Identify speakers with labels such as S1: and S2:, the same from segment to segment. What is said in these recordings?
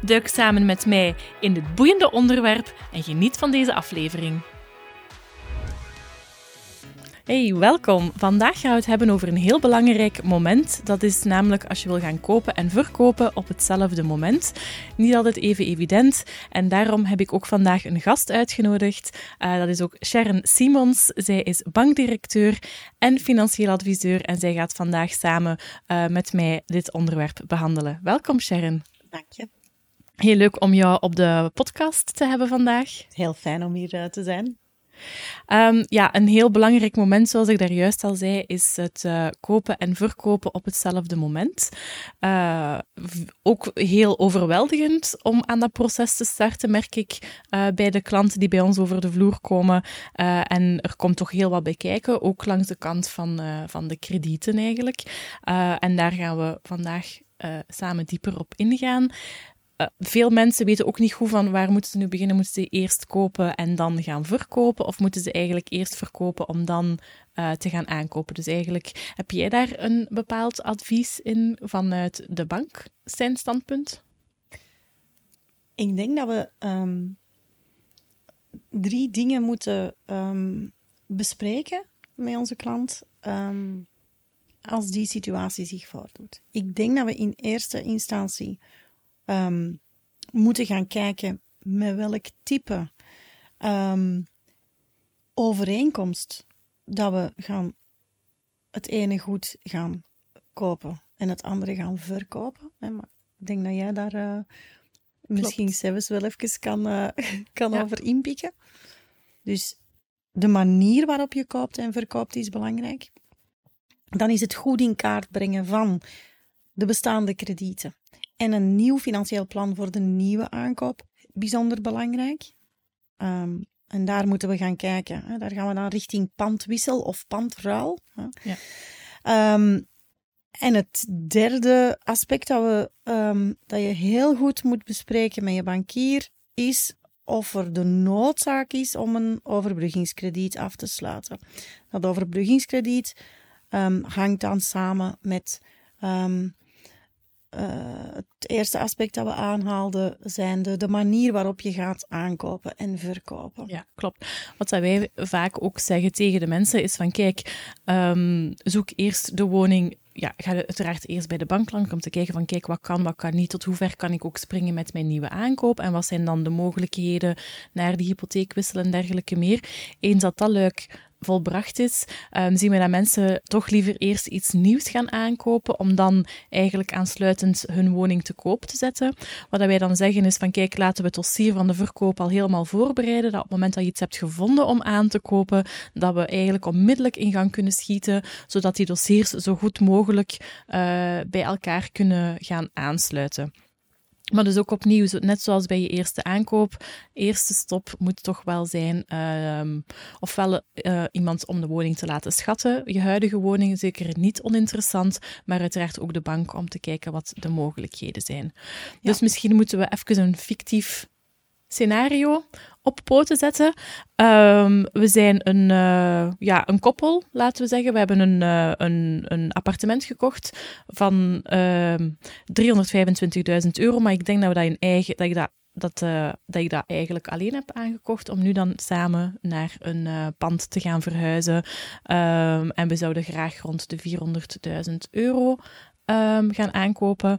S1: Duik samen met mij in dit boeiende onderwerp en geniet van deze aflevering. Hey, welkom. Vandaag gaan we het hebben over een heel belangrijk moment. Dat is namelijk als je wil gaan kopen en verkopen op hetzelfde moment. Niet altijd even evident. En daarom heb ik ook vandaag een gast uitgenodigd. Uh, dat is ook Sharon Simons. Zij is bankdirecteur en financieel adviseur. En zij gaat vandaag samen uh, met mij dit onderwerp behandelen. Welkom, Sharon.
S2: Dank je.
S1: Heel leuk om jou op de podcast te hebben vandaag.
S2: Heel fijn om hier uh, te zijn.
S1: Um, ja, een heel belangrijk moment, zoals ik daar juist al zei, is het uh, kopen en verkopen op hetzelfde moment. Uh, ook heel overweldigend om aan dat proces te starten, merk ik uh, bij de klanten die bij ons over de vloer komen. en er komt toch heel wat bij kijken, ook langs de kant van, van de kredieten eigenlijk. en daar gaan we vandaag samen dieper op ingaan. Uh, veel mensen weten ook niet goed van waar moeten ze nu beginnen. Moeten ze eerst kopen en dan gaan verkopen? Of moeten ze eigenlijk eerst verkopen om dan uh, te gaan aankopen? Dus eigenlijk, heb jij daar een bepaald advies in vanuit de bank, zijn standpunt?
S2: Ik denk dat we um, drie dingen moeten um, bespreken met onze klant um, als die situatie zich voordoet. Ik denk dat we in eerste instantie um, moeten gaan kijken met welk type um, overeenkomst dat we gaan het ene goed gaan kopen en het andere gaan verkopen. Maar ik denk dat jij daar uh, misschien zelfs wel even kan, uh, kan ja. over inpikken. Dus de manier waarop je koopt en verkoopt is belangrijk. Dan is het goed in kaart brengen van de bestaande kredieten en een nieuw financieel plan voor de nieuwe aankoop bijzonder belangrijk. Um, en daar moeten we gaan kijken. Hè. Daar gaan we dan richting pandwissel of pandruil. Hè. Ja. Um, en het derde aspect dat, we, um, dat je heel goed moet bespreken met je bankier is of er de noodzaak is om een overbruggingskrediet af te sluiten. Dat overbruggingskrediet um, hangt dan samen met um, uh, het eerste aspect dat we aanhaalden, zijn de, de manier waarop je gaat aankopen en verkopen.
S1: Ja, klopt. Wat wij vaak ook zeggen tegen de mensen is van kijk, um, zoek eerst de woning ja, ga uiteraard eerst bij de bank langs om te kijken van kijk, wat kan, wat kan niet, tot hoe ver kan ik ook springen met mijn nieuwe aankoop en wat zijn dan de mogelijkheden naar die hypotheekwissel en dergelijke meer. Eens dat dat luik volbracht is, um, zien we dat mensen toch liever eerst iets nieuws gaan aankopen, om dan eigenlijk aansluitend hun woning te koop te zetten. Wat wij dan zeggen is van kijk, laten we het dossier van de verkoop al helemaal voorbereiden, dat op het moment dat je iets hebt gevonden om aan te kopen, dat we eigenlijk onmiddellijk in gang kunnen schieten, zodat die dossiers zo goed mogelijk uh, bij elkaar kunnen gaan aansluiten. Maar dus ook opnieuw, net zoals bij je eerste aankoop, eerste stop moet toch wel zijn uh, ofwel uh, iemand om de woning te laten schatten. Je huidige woning zeker niet oninteressant, maar uiteraard ook de bank om te kijken wat de mogelijkheden zijn. Ja. Dus misschien moeten we even een fictief scenario op poten zetten. Um, we zijn een, uh, ja, een koppel, laten we zeggen. We hebben een, uh, een, een appartement gekocht van uh, 325.000 euro. Maar ik denk dat, we dat, in eigen, dat, ik dat, dat, uh, dat ik dat eigenlijk alleen heb aangekocht. Om nu dan samen naar een pand te gaan verhuizen. Um, en we zouden graag rond de 400.000 euro gaan aankopen.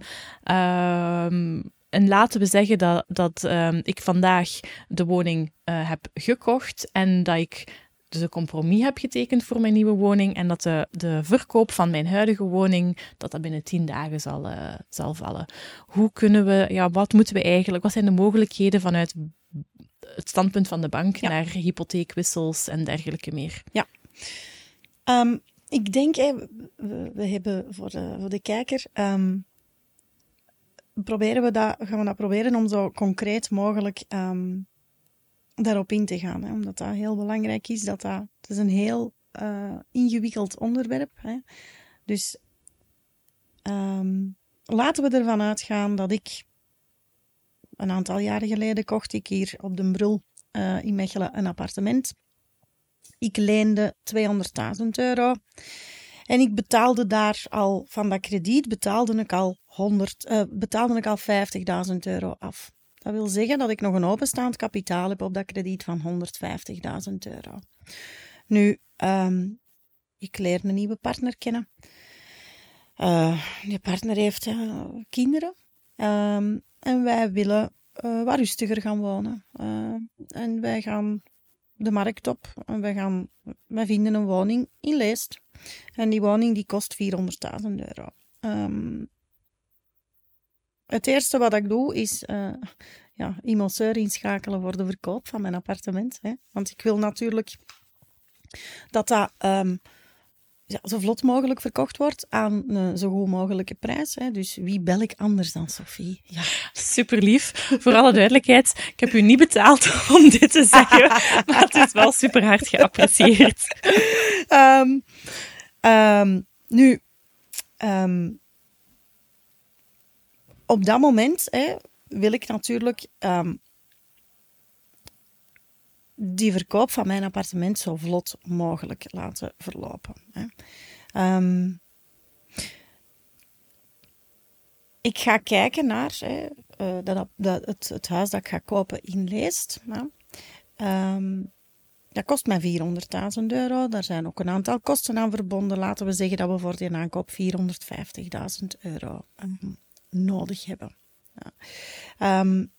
S1: En laten we zeggen dat, dat um, ik vandaag de woning uh, heb gekocht en dat ik dus een compromis heb getekend voor mijn nieuwe woning en dat de, de verkoop van mijn huidige woning dat dat binnen tien dagen zal, uh, zal vallen. Hoe kunnen we, ja, wat moeten we eigenlijk, wat zijn de mogelijkheden vanuit het standpunt van de bank ja. naar hypotheekwissels en dergelijke meer?
S2: Ja. Um, ik denk, we, we, hebben voor de, voor de kijker um, proberen we dat, gaan we dat proberen om zo concreet mogelijk ehm, daarop in te gaan. Hè? Omdat dat heel belangrijk is. Dat dat, het is een heel uh, ingewikkeld onderwerp. Hè? Dus um, laten we ervan uitgaan dat ik een aantal jaren geleden kocht ik hier op de Brul uh, in Mechelen een appartement. Ik leende 200.000 euro. En ik betaalde daar al, van dat krediet betaalde ik al, 100, uh, betaalde ik al 50.000 euro af. Dat wil zeggen dat ik nog een openstaand kapitaal heb op dat krediet van 150.000 euro. Nu, um, ik leer een nieuwe partner kennen. Uh, die partner heeft uh, kinderen. Um, en wij willen uh, wat rustiger gaan wonen. en wij gaan de markt op. En wij, gaan, wij vinden een woning in Leest. En die woning die kost 400.000 euro. Um, het eerste wat ik doe is uh, ja, inschakelen voor de verkoop van mijn appartement. Hè. Want ik wil natuurlijk dat dat um, ja, zo vlot mogelijk verkocht wordt aan een zo goed mogelijke prijs. Hè. Dus wie bel ik anders dan Sophie?
S1: Ja. Super lief. Voor alle duidelijkheid, ik heb u niet betaald om dit te zeggen, maar het is wel super hard geapprecieerd.
S2: Um, um, nu, um, op dat moment hè, wil ik natuurlijk die verkoop van mijn appartement zo vlot mogelijk laten verlopen. Hè. Um, ik ga kijken naar hè, uh, dat, dat, het, het, huis dat ik ga kopen in Leest. Um, dat kost mij 400.000 euro. Daar zijn ook een aantal kosten aan verbonden. Laten we zeggen dat we voor die aankoop 450.000 euro um, nodig hebben. Ja. Um,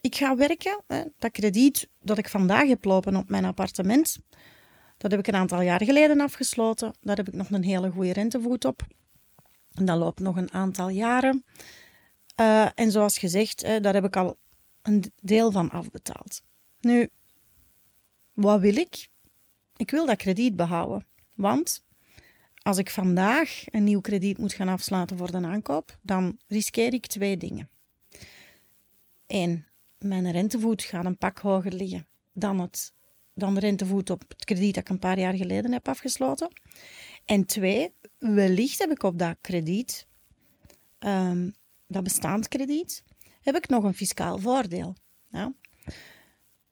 S2: ik ga werken. Hè. Dat krediet dat ik vandaag heb lopen op mijn appartement, dat heb ik een aantal jaar geleden afgesloten. Daar heb ik nog een hele goede rentevoet op. En dat loopt nog een aantal jaren. Uh, en zoals gezegd, hè, daar heb ik al een deel van afbetaald. Nu, wat wil ik? Ik wil dat krediet behouden. Want als ik vandaag een nieuw krediet moet gaan afsluiten voor de aankoop, dan riskeer ik twee dingen. Eén, mijn rentevoet gaat een pak hoger liggen dan, het, dan de rentevoet op het krediet dat ik een paar jaar geleden heb afgesloten. En twee, wellicht heb ik op dat krediet, um, dat bestaand krediet, heb ik nog een fiscaal voordeel. Ja?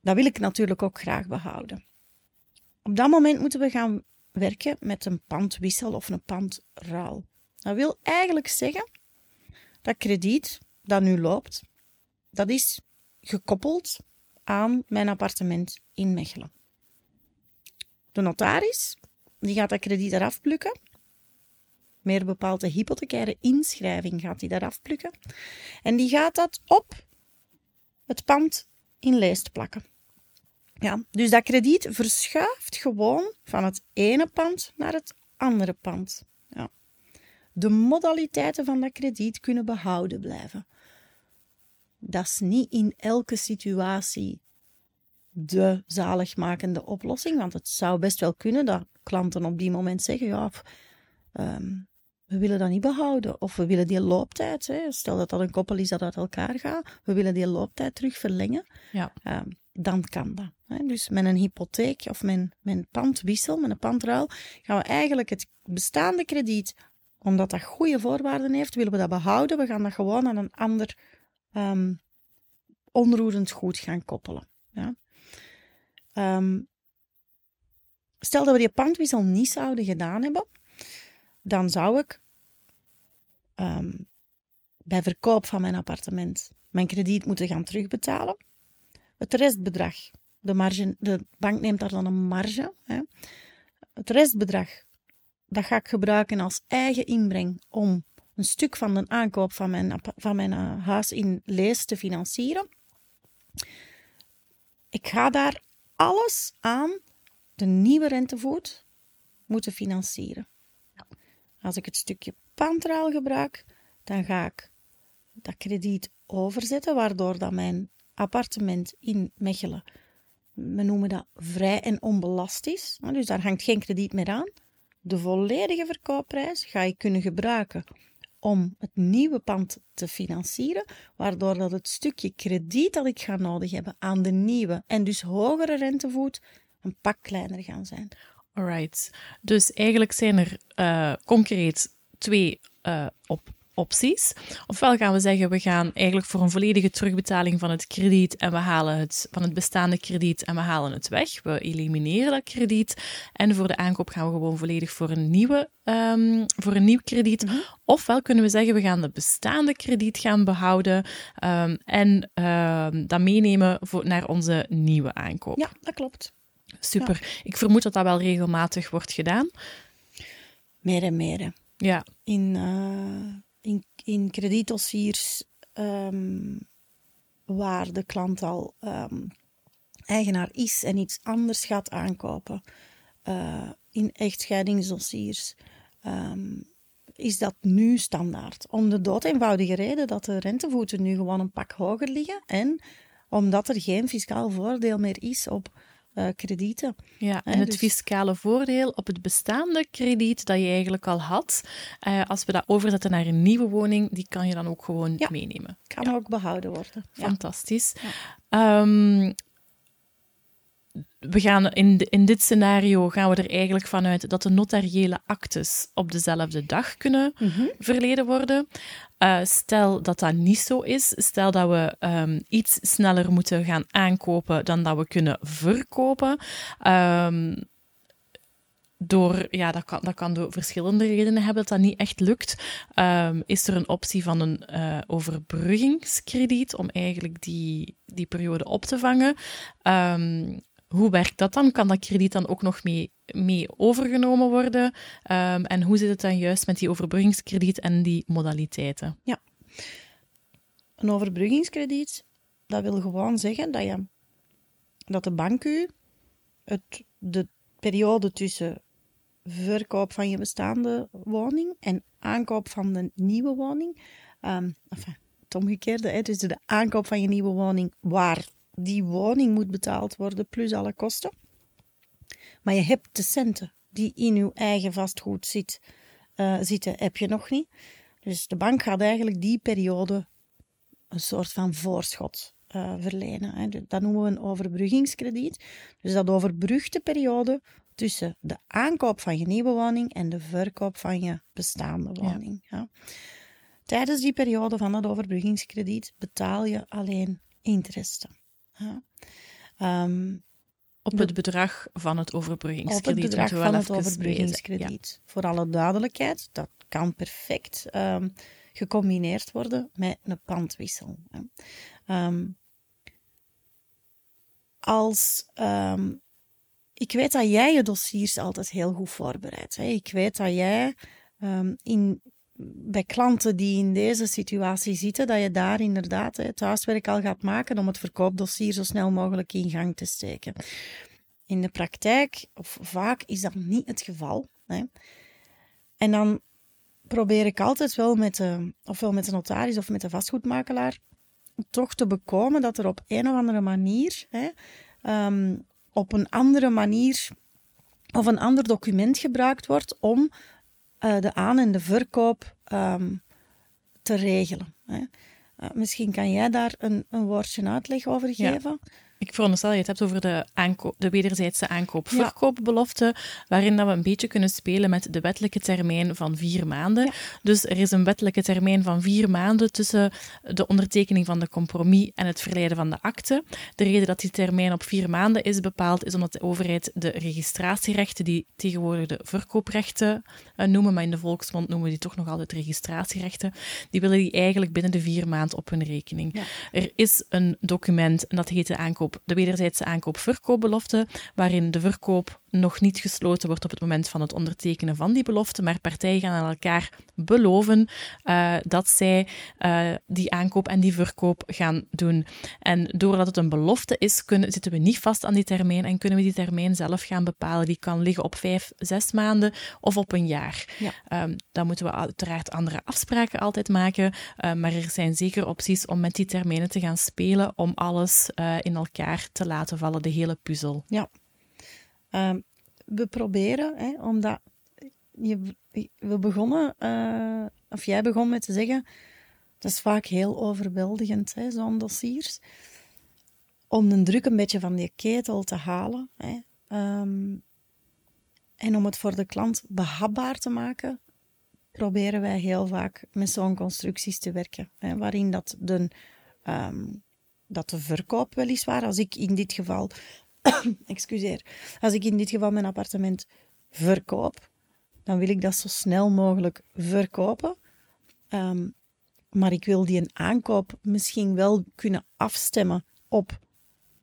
S2: Dat wil ik natuurlijk ook graag behouden. Op dat moment moeten we gaan werken met een pandwissel of een pandruil. Dat wil eigenlijk zeggen dat krediet dat nu loopt, dat is gekoppeld aan mijn appartement in Mechelen. De notaris die gaat dat krediet eraf plukken. Meer bepaald de hypothecaire inschrijving gaat die eraf plukken. En die gaat dat op het pand in lijst plakken. Ja, dus dat krediet verschuift gewoon van het ene pand naar het andere pand. Ja. De modaliteiten van dat krediet kunnen behouden blijven dat is niet in elke situatie de zaligmakende oplossing. Want het zou best wel kunnen dat klanten op die moment zeggen: ja, um, we willen dat niet behouden. Of we willen die looptijd. Hè. Stel dat dat een koppel is dat uit elkaar gaat. We willen die looptijd terug verlengen. Ja. Um, dan kan dat. Hè. Dus met een hypotheek of met, met een pandwissel, met een pandruil, gaan we eigenlijk het bestaande krediet, omdat dat goede voorwaarden heeft, willen we dat behouden. We gaan dat gewoon aan een ander um, onroerend goed gaan koppelen. Ja. Um, stel dat we die pandwissel niet zouden gedaan hebben, dan zou ik um, bij verkoop van mijn appartement mijn krediet moeten gaan terugbetalen. Het restbedrag, de, marge, de bank neemt daar dan een marge. Hè. Het restbedrag, dat ga ik gebruiken als eigen inbreng om een stuk van de aankoop van mijn, van mijn uh, huis in Lees te financieren. Ik ga daar alles aan de nieuwe rentevoet moeten financieren. Als ik het stukje pantraal gebruik, dan ga ik dat krediet overzetten, waardoor dat mijn appartement in Mechelen, we noemen dat vrij en onbelast is. Dus daar hangt geen krediet meer aan. De volledige verkoopprijs ga ik kunnen gebruiken om het nieuwe pand te financieren, waardoor dat het stukje krediet dat ik ga nodig hebben aan de nieuwe en dus hogere rentevoet een pak kleiner gaan zijn.
S1: Alright. Dus eigenlijk zijn er uh, concreet twee uh, op opties. Ofwel gaan we zeggen, we gaan eigenlijk voor een volledige terugbetaling van het krediet en we halen het van het bestaande krediet en we halen het weg. We elimineren dat krediet. En voor de aankoop gaan we gewoon volledig voor een, nieuwe, um, voor een nieuw krediet. Mm Ofwel kunnen we zeggen, we gaan de bestaande krediet gaan behouden um, en um, dat meenemen voor, naar onze nieuwe aankoop.
S2: Ja, dat klopt.
S1: Super. Ja. Ik vermoed dat dat wel regelmatig wordt gedaan.
S2: Meer en meer.
S1: Ja.
S2: In, uh, in, in kredietdossiers um, waar de klant al um, eigenaar is en iets anders gaat aankopen. Uh, in echtscheidingsdossiers um, is dat nu standaard. Om de dood eenvoudige reden dat de rentevoeten nu gewoon een pak hoger liggen en omdat er geen fiscaal voordeel meer is op uh, kredieten.
S1: Ja, en het dus... fiscale voordeel op het bestaande krediet dat je eigenlijk al had, uh, als we dat overzetten naar een nieuwe woning, die kan je dan ook gewoon
S2: ja,
S1: meenemen.
S2: Kan ja. ook behouden worden.
S1: Fantastisch. Ja. Um, we gaan in, de, in dit scenario gaan we er eigenlijk vanuit dat de notariële actes op dezelfde dag kunnen mm -hmm. verleden worden. Uh, stel dat dat niet zo is, stel dat we um, iets sneller moeten gaan aankopen dan dat we kunnen verkopen. Um, door, ja, dat kan, dat kan door verschillende redenen hebben dat dat niet echt lukt. Um, is er een optie van een uh, overbruggingskrediet om eigenlijk die, die periode op te vangen? Um, hoe werkt dat dan? Kan dat krediet dan ook nog mee, mee overgenomen worden? Um, en hoe zit het dan juist met die overbruggingskrediet en die modaliteiten?
S2: Ja, een overbruggingskrediet, dat wil gewoon zeggen dat, je, dat de bank u het, de periode tussen verkoop van je bestaande woning en aankoop van de nieuwe woning, um, enfin, het omgekeerde, hè, dus de aankoop van je nieuwe woning waar die woning moet betaald worden, plus alle kosten. Maar je hebt de centen die in uw eigen vastgoed zit, uh, zitten, heb je nog niet. Dus de bank gaat eigenlijk die periode een soort van voorschot uh, verlenen. Hè. Dat noemen we een overbruggingskrediet. Dus dat overbrugt de periode tussen de aankoop van je nieuwe woning en de verkoop van je bestaande woning. Ja. Ja. Tijdens die periode van dat overbruggingskrediet betaal je alleen interesten. Ja. Um,
S1: op het bedrag van het overbruggingskrediet.
S2: Op het bedrag van het overbruggingskrediet. Ja. Voor alle duidelijkheid, dat kan perfect um, gecombineerd worden met een pandwissel. Um, als ik weet dat jij je dossiers altijd heel goed voorbereidt. Ik weet dat jij in bij klanten die in deze situatie zitten, dat je daar inderdaad het huiswerk al gaat maken om het verkoopdossier zo snel mogelijk in gang te steken. In de praktijk, of vaak, is dat niet het geval. Hè. En dan probeer ik altijd wel met de, ofwel met de notaris of met de vastgoedmakelaar toch te bekomen dat er op een of andere manier, hè, um, op een andere manier of een ander document gebruikt wordt om uh, de aan- en de verkoop um, te regelen. Hè. Uh, misschien kan jij daar een, een woordje uitleg over geven?
S1: Ja. Ik veronderstel je het hebt over de, aankoop, de wederzijdse aankoop-verkoopbelofte, ja. waarin dat we een beetje kunnen spelen met de wettelijke termijn van vier maanden. Ja. Dus er is een wettelijke termijn van vier maanden tussen de ondertekening van de compromis en het verleiden van de akte. De reden dat die termijn op vier maanden is bepaald, is omdat de overheid de registratierechten, die tegenwoordig de verkooprechten uh, noemen, maar in de volksmond noemen we die toch nog altijd registratierechten, die willen die eigenlijk binnen de vier maanden op hun rekening. Ja. Er is een document, en dat heet de aankoop de wederzijdse aankoop-verkoopbelofte, waarin de verkoop nog niet gesloten wordt op het moment van het ondertekenen van die belofte, maar partijen gaan aan elkaar beloven uh, dat zij uh, die aankoop en die verkoop gaan doen. En doordat het een belofte is, kunnen, zitten we niet vast aan die termijn en kunnen we die termijn zelf gaan bepalen. Die kan liggen op vijf, zes maanden of op een jaar. Ja. Um, dan moeten we uiteraard andere afspraken altijd maken, uh, maar er zijn zeker opties om met die termijnen te gaan spelen om alles in elkaar te laten vallen, de hele puzzel.
S2: Ja. Um, we proberen, hè, omdat je, we begonnen uh, of jij begon met te zeggen, dat is vaak heel overweldigend, zo'n dossiers. Om de druk een beetje van die ketel te halen. Hè. Ehm, en om het voor de klant behapbaar te maken, proberen wij heel vaak met zo'n constructies te werken. Hè, waarin dat de, ehm, dat de verkoop weliswaar, als ik in dit geval, excuseer, als ik in dit geval mijn appartement verkoop, dan wil ik dat zo snel mogelijk verkopen. Ehm, maar ik wil die een aankoop misschien wel kunnen afstemmen op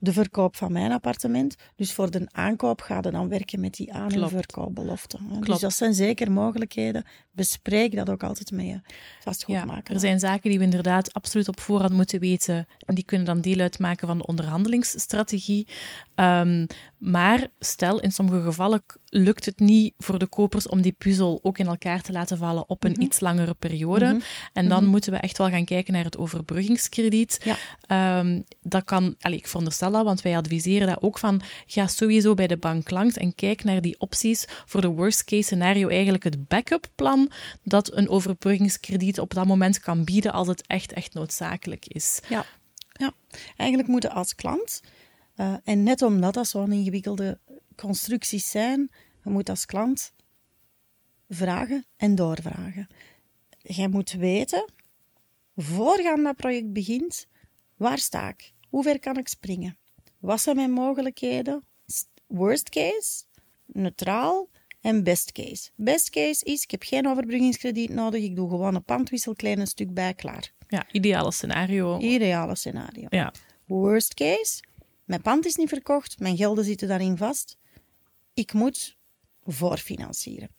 S2: de verkoop van mijn appartement. Dus voor de aankoop ga je dan werken met die aan- en verkoopbelofte. Dus dat zijn zeker mogelijkheden. Bespreek dat ook altijd met je vastgoedmaker.
S1: Ja, er zijn zaken die we inderdaad absoluut op voorhand moeten weten. En die kunnen dan deel uitmaken van de onderhandelingsstrategie. Um, maar stel, in sommige gevallen lukt het niet voor de kopers om die puzzel ook in elkaar te laten vallen op een mhm. iets langere periode. Mhm. En dan mhm. moeten we echt wel gaan kijken naar het overbruggingskrediet. Ja. Ehm, dat kan, allez, ik veronderstel dat, want wij adviseren dat ook van, ga sowieso bij de bank langs en kijk naar die opties voor de worst case scenario, eigenlijk het backup plan dat een overbruggingskrediet op dat moment kan bieden als het echt, echt noodzakelijk is.
S2: Ja, ja. eigenlijk moeten als klant eh, en net omdat dat zo'n ingewikkelde constructies zijn, je moet als klant vragen en doorvragen. Jij moet weten, voorgaan dat project begint, waar sta ik? Hoe ver kan ik springen? Wat zijn mijn mogelijkheden? Worst case, neutraal en best case. Best case is, ik heb geen overbruggingskrediet nodig, ik doe gewoon een pandwissel, klein stuk bij, klaar.
S1: Ja, ideale scenario.
S2: Ideale scenario. Ja. Worst case, mijn pand is niet verkocht, mijn gelden zitten daarin vast. Ik moet voorfinancieren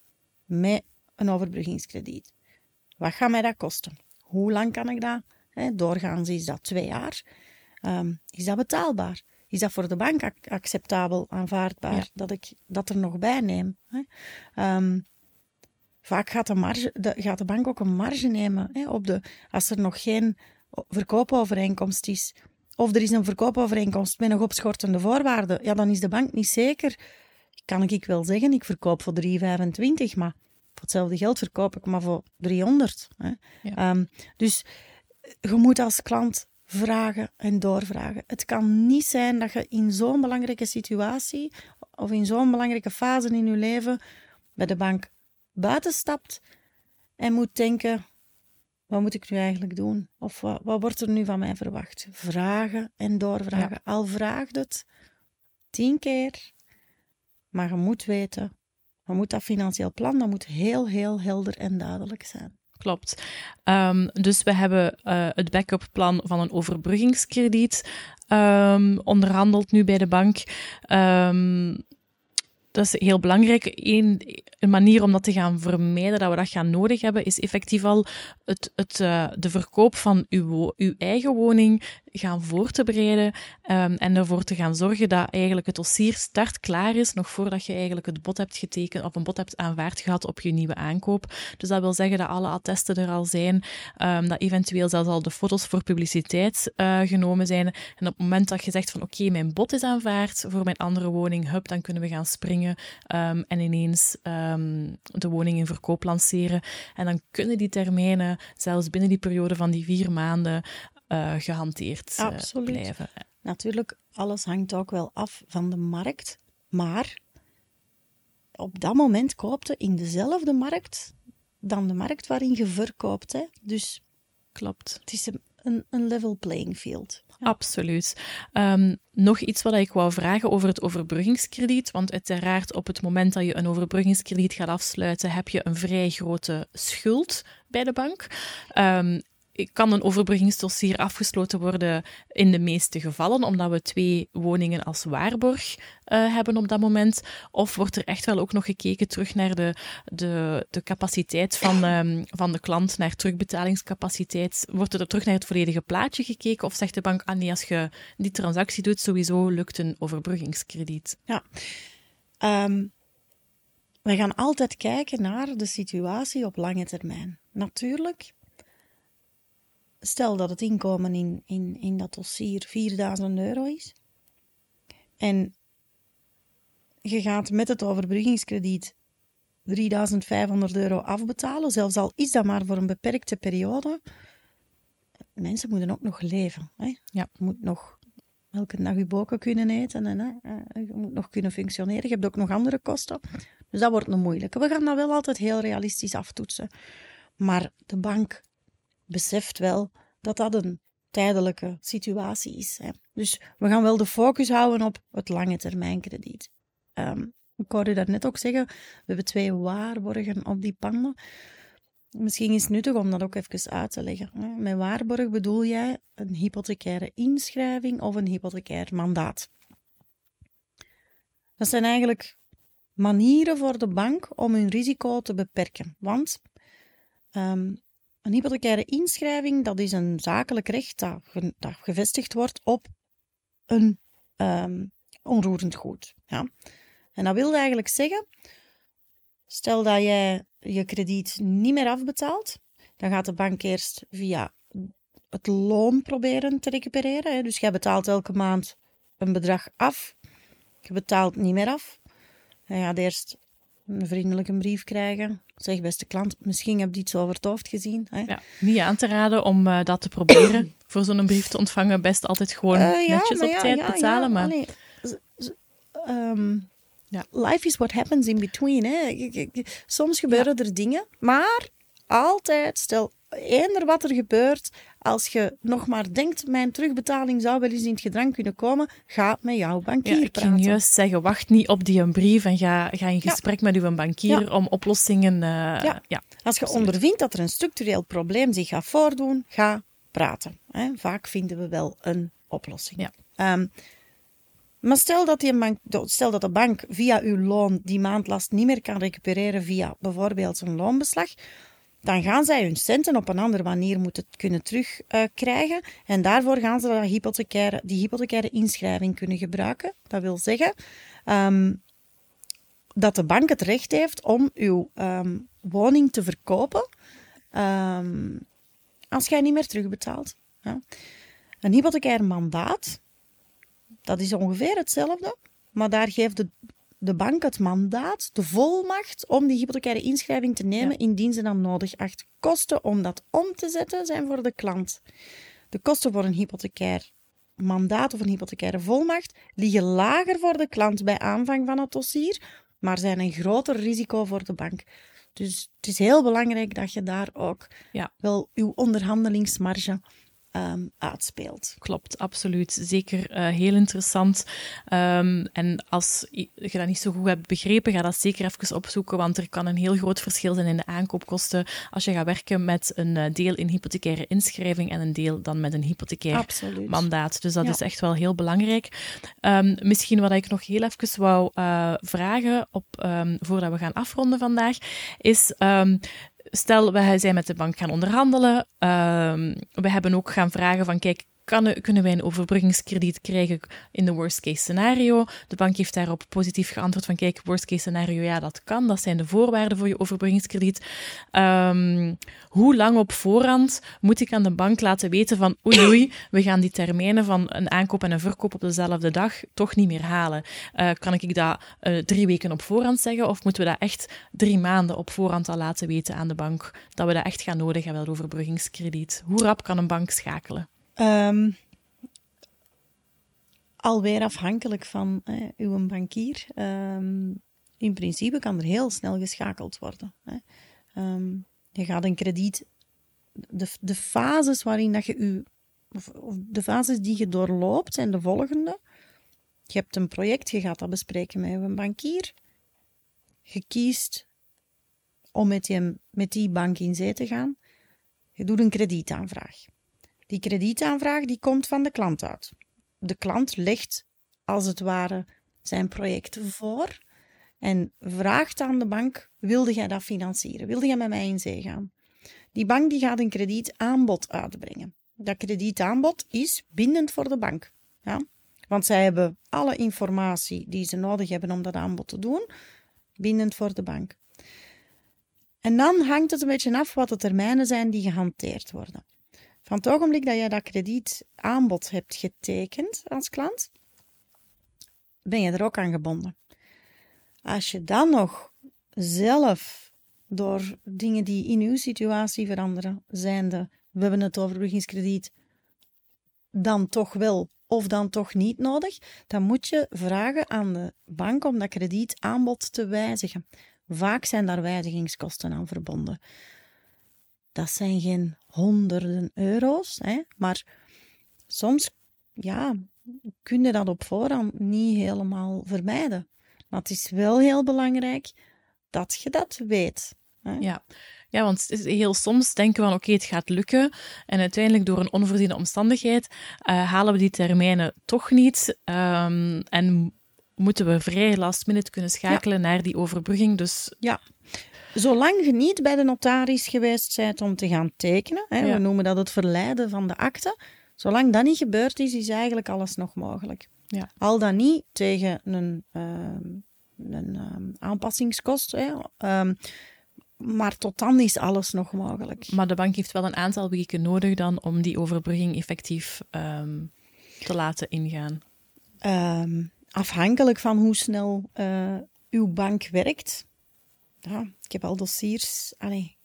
S2: met een overbruggingskrediet. Wat gaat mij dat kosten? Hoe lang kan ik dat? doorgaans is dat twee jaar. Um, is dat betaalbaar? Is dat voor de bank acceptabel, aanvaardbaar, dat ik dat er nog bij neem? Um, vaak gaat de, marge, de, gaat de bank ook een marge nemen op de, als er nog geen verkoopovereenkomst is of er is een verkoopovereenkomst met nog opschortende voorwaarden, ja, dan is de bank niet zeker. Kan ik wel zeggen, ik verkoop voor 3,25, maar voor hetzelfde geld verkoop ik maar voor 300. Hè. Ehm, dus je moet als klant vragen en doorvragen. Het kan niet zijn dat je in zo'n belangrijke situatie of in zo'n belangrijke fase in je leven bij de bank buiten stapt en moet denken: wat moet ik nu eigenlijk doen? Of wat, wat wordt er nu van mij verwacht? Vragen en doorvragen. Al vraagt het tien keer, maar je moet weten, je moet dat financieel plan, dat moet heel, heel helder en duidelijk zijn.
S1: Klopt. Um, dus we hebben uh, het backup plan van een overbruggingskrediet um, onderhandeld nu bij de bank. Um, dat is heel belangrijk. Eén, een manier om dat te gaan vermijden, dat we dat gaan nodig hebben, is effectief al het, het, uh, de verkoop van uw, uw eigen woning gaan voor te bereiden um, en ervoor te gaan zorgen dat eigenlijk het dossier start klaar is, nog voordat je eigenlijk het bod hebt getekend of een bod hebt aanvaard gehad op je nieuwe aankoop. Dus dat wil zeggen dat alle attesten er al zijn, um, dat eventueel zelfs al de foto's voor publiciteit uh, genomen zijn. En op het moment dat je zegt van oké, mijn bod is aanvaard voor mijn andere woning, hup, dan kunnen we gaan springen um, en ineens de woning in verkoop lanceren. En dan kunnen die termijnen, zelfs binnen die periode van die vier maanden, uh, gehanteerd uh, blijven.
S2: Natuurlijk, alles hangt ook wel af van de markt. Maar op dat moment koopte in dezelfde markt dan de markt waarin je verkoopt. Hè? Dus
S1: klopt.
S2: Het is een, een level playing field.
S1: Absoluut. Um, nog iets wat ik wou vragen over het overbruggingskrediet. Want uiteraard, op het moment dat je een overbruggingskrediet gaat afsluiten, heb je een vrij grote schuld bij de bank. Um, kan een overbruggingsdossier afgesloten worden in de meeste gevallen, omdat we twee woningen als waarborg uh, hebben op dat moment? Of wordt er echt wel ook nog gekeken terug naar de, de, de capaciteit van, um, van de klant, naar terugbetalingscapaciteit? Wordt er terug naar het volledige plaatje gekeken? Of zegt de bank, ah als je die transactie doet, sowieso lukt een overbruggingskrediet?
S2: Ja. Um, we gaan altijd kijken naar de situatie op lange termijn. Natuurlijk stel dat het inkomen in, in, in dat dossier 4000 euro is. En je gaat met het overbruggingskrediet 3500 euro afbetalen, zelfs al is dat maar voor een beperkte periode. Mensen moeten ook nog leven. Hè?
S1: Ja.
S2: Je moet nog elke dag je boken kunnen eten en hè, eh, je moet nog kunnen functioneren. Je hebt ook nog andere kosten. Dus dat wordt een moeilijke. We gaan dat wel altijd heel realistisch aftoetsen. Maar de bank beseft wel dat dat een tijdelijke situatie is. Hè. Dus we gaan wel de focus houden op het lange termijn krediet. Ehm, ik hoorde dat net ook zeggen, we hebben twee waarborgen op die panden. Misschien is het nuttig om dat ook even uit te leggen. Met waarborg bedoel jij een hypothecaire inschrijving of een hypothecair mandaat. Dat zijn eigenlijk manieren voor de bank om hun risico te beperken. Want ehm, een hypothecaire inschrijving, dat is een zakelijk recht dat, ge- dat gevestigd wordt op een ehm, onroerend goed. Ja. En dat wil eigenlijk zeggen, stel dat jij je krediet niet meer afbetaalt, dan gaat de bank eerst via het loon proberen te recupereren. hè. Dus jij betaalt elke maand een bedrag af, je betaalt niet meer af. Je gaat eerst een vriendelijke brief krijgen. Zeg, beste klant, misschien heb je iets over het hoofd gezien. Hè?
S1: Ja, niet aan te raden om eh, dat te proberen. Voor zo'n brief te ontvangen, best altijd gewoon
S2: Eh, ja,
S1: netjes
S2: maar
S1: op
S2: ja,
S1: tijd betalen. maar
S2: allee, ehm,
S1: Ja.
S2: Life is what happens in between. Hè. Soms gebeuren er dingen, maar altijd, stel eender wat er gebeurt, als je nog maar denkt, mijn terugbetaling zou wel eens in het gedrang kunnen komen, ga met jouw bankier
S1: ja, ik
S2: praten.
S1: ging juist zeggen, wacht niet op die een brief en ga, ga in
S2: Ja.
S1: gesprek met uw bankier
S2: Ja.
S1: om oplossingen... eh,
S2: Ja. Als je ondervindt dat er een structureel probleem zich gaat voordoen, ga praten. Hè. Vaak vinden we wel een oplossing.
S1: Ja.
S2: Ehm, maar stel dat, die bank, stel dat de bank via uw loon die maandlast niet meer kan recupereren via bijvoorbeeld een loonbeslag, dan gaan zij hun centen op een andere manier moeten kunnen terugkrijgen. en daarvoor gaan ze dat hypothecaire, die hypothecaire inschrijving kunnen gebruiken. Dat wil zeggen ehm, dat de bank het recht heeft om uw ehm, woning te verkopen ehm, als jij niet meer terugbetaalt. Ja. Een hypothecair mandaat, dat is ongeveer hetzelfde, maar daar geeft de, de bank het mandaat, de volmacht om die hypothecaire inschrijving te nemen indien ze dan nodig acht. Kosten om dat om te zetten zijn voor de klant. De kosten voor een hypothecair mandaat of een hypothecaire volmacht liggen lager voor de klant bij aanvang van het dossier, maar zijn een groter risico voor de bank. Dus het is heel belangrijk dat je daar ook
S1: Ja.
S2: wel uw onderhandelingsmarge ehm, uitspeelt.
S1: Klopt, absoluut. Zeker eh, heel interessant. Ehm, en als je dat niet zo goed hebt begrepen, ga dat zeker even opzoeken, want er kan een heel groot verschil zijn in de aankoopkosten als je gaat werken met een eh, deel in hypothecaire inschrijving en een deel dan met een hypothecair
S2: Absoluut.
S1: mandaat. Dus dat
S2: Ja.
S1: is echt wel heel belangrijk. Ehm, misschien wat ik nog heel even wou eh, vragen, op, voordat we gaan afronden vandaag, is... Stel, wij zijn met de bank gaan onderhandelen. ehm, we hebben ook gaan vragen van, kijk, kan, kunnen wij een overbruggingskrediet krijgen in de worst case scenario? De bank heeft daarop positief geantwoord van, kijk, worst case scenario, ja, dat kan. Dat zijn de voorwaarden voor je overbruggingskrediet. Ehm, hoe lang op voorhand moet ik aan de bank laten weten van, oei, oei, we gaan die termijnen van een aankoop en een verkoop op dezelfde dag toch niet meer halen? Eh, kan ik dat eh, drie weken op voorhand zeggen? Of moeten we dat echt drie maanden op voorhand al laten weten aan de bank? Dat we dat echt gaan nodig hebben, dat overbruggingskrediet. Hoe rap kan een bank schakelen?
S2: Ehm, alweer afhankelijk van hè, uw bankier. Ehm, in principe kan er heel snel geschakeld worden. Hè. Ehm, je gaat een krediet. De, de fases waarin dat je of de fases die je doorloopt zijn de volgende. Je hebt een project, je gaat dat bespreken met een bankier. Je kiest om met die, met die bank in zee te gaan. Je doet een kredietaanvraag. Die kredietaanvraag die komt van de klant uit. De klant legt als het ware zijn project voor en vraagt aan de bank: wilde jij dat financieren? Wilde jij met mij in zee gaan? Die bank die gaat een kredietaanbod uitbrengen. Dat kredietaanbod is bindend voor de bank. Ja? Want zij hebben alle informatie die ze nodig hebben om dat aanbod te doen, bindend voor de bank. En dan hangt het een beetje af wat de termijnen zijn die gehanteerd worden. Van het ogenblik dat jij dat kredietaanbod hebt getekend als klant, ben je er ook aan gebonden. Als je dan nog zelf door dingen die in uw situatie veranderen, zijnde, we hebben het overbruggingskrediet, dan toch wel of dan toch niet nodig, dan moet je vragen aan de bank om dat kredietaanbod te wijzigen. Vaak zijn daar wijzigingskosten aan verbonden. Dat zijn geen honderden euro's, hè, maar soms ja, kun je dat op voorhand niet helemaal vermijden. Maar het is wel heel belangrijk dat je dat weet. Hè.
S1: Ja. Ja, want heel soms denken we van oké, het gaat lukken. En uiteindelijk door een onvoorziene omstandigheid uh, halen we die termijnen toch niet. Um, en moeten we vrij last minute kunnen schakelen ja. naar die overbrugging. Dus
S2: ja. Zolang je niet bij de notaris geweest bent om te gaan tekenen, hè, ja. we noemen dat het verleiden van de akte, zolang dat niet gebeurd is, is eigenlijk alles nog mogelijk.
S1: Ja.
S2: Al dan niet tegen een, uh, een uh, aanpassingskost. Hè, um, maar tot dan is alles nog mogelijk.
S1: Maar de bank heeft wel een aantal weken nodig dan om die overbrugging effectief te laten ingaan.
S2: Afhankelijk van hoe snel uh, uw bank werkt. Ja, ik heb al dossiers. Allee,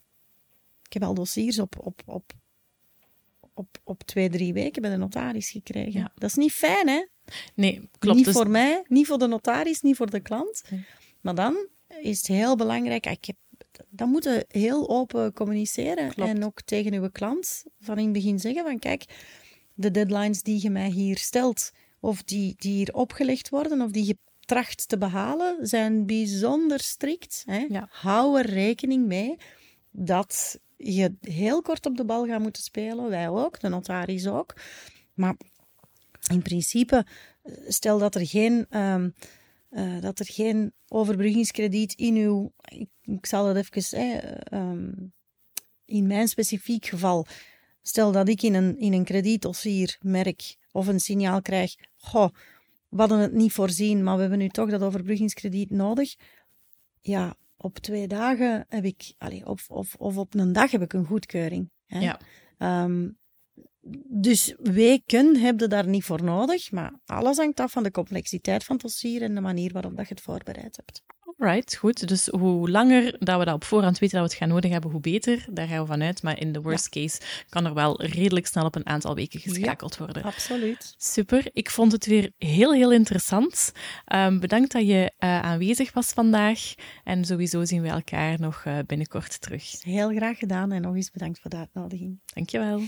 S2: ik heb al dossiers op, op, op, op, op twee, drie weken bij de notaris gekregen.
S1: Ja.
S2: Dat is niet fijn, hè?
S1: Nee, klopt.
S2: Niet
S1: dus...
S2: voor mij, niet voor de notaris, niet voor de klant.
S1: Nee.
S2: Maar dan is het heel belangrijk. Ik heb dan moeten we heel open communiceren.
S1: Klopt.
S2: En ook tegen uw klant van in het begin zeggen van kijk, de deadlines die je mij hier stelt, of die, die hier opgelegd worden, of die je tracht te behalen, zijn bijzonder strikt. Hè?
S1: Ja.
S2: Hou er rekening mee dat je heel kort op de bal gaat moeten spelen. Wij ook, de notaris ook. Maar in principe, stel dat er geen... Um, uh, dat er geen overbruggingskrediet in uw. Ik, ik zal het even. Eh, um, in mijn specifiek geval. Stel dat ik in een, in een kredietdossier merk of een signaal krijg. Goh, we hadden het niet voorzien, maar we hebben nu toch dat overbruggingskrediet nodig. Ja, op twee dagen heb ik. Allez, of, of, of op een dag heb ik een goedkeuring. Hè?
S1: Ja.
S2: Um, dus weken heb je daar niet voor nodig, maar alles hangt af van de complexiteit van het dossier en de manier waarop dat je het voorbereid hebt.
S1: Right, goed. Dus hoe langer dat we dat op voorhand weten dat we het gaan nodig hebben, hoe beter. Daar gaan we vanuit. Maar in de worst ja. case kan er wel redelijk snel op een aantal weken geschakeld
S2: ja,
S1: worden.
S2: Absoluut.
S1: Super. Ik vond het weer heel, heel interessant. Um, bedankt dat je uh, aanwezig was vandaag. En sowieso zien we elkaar nog uh, binnenkort terug.
S2: Heel graag gedaan en nog eens bedankt voor de uitnodiging.
S1: Dankjewel.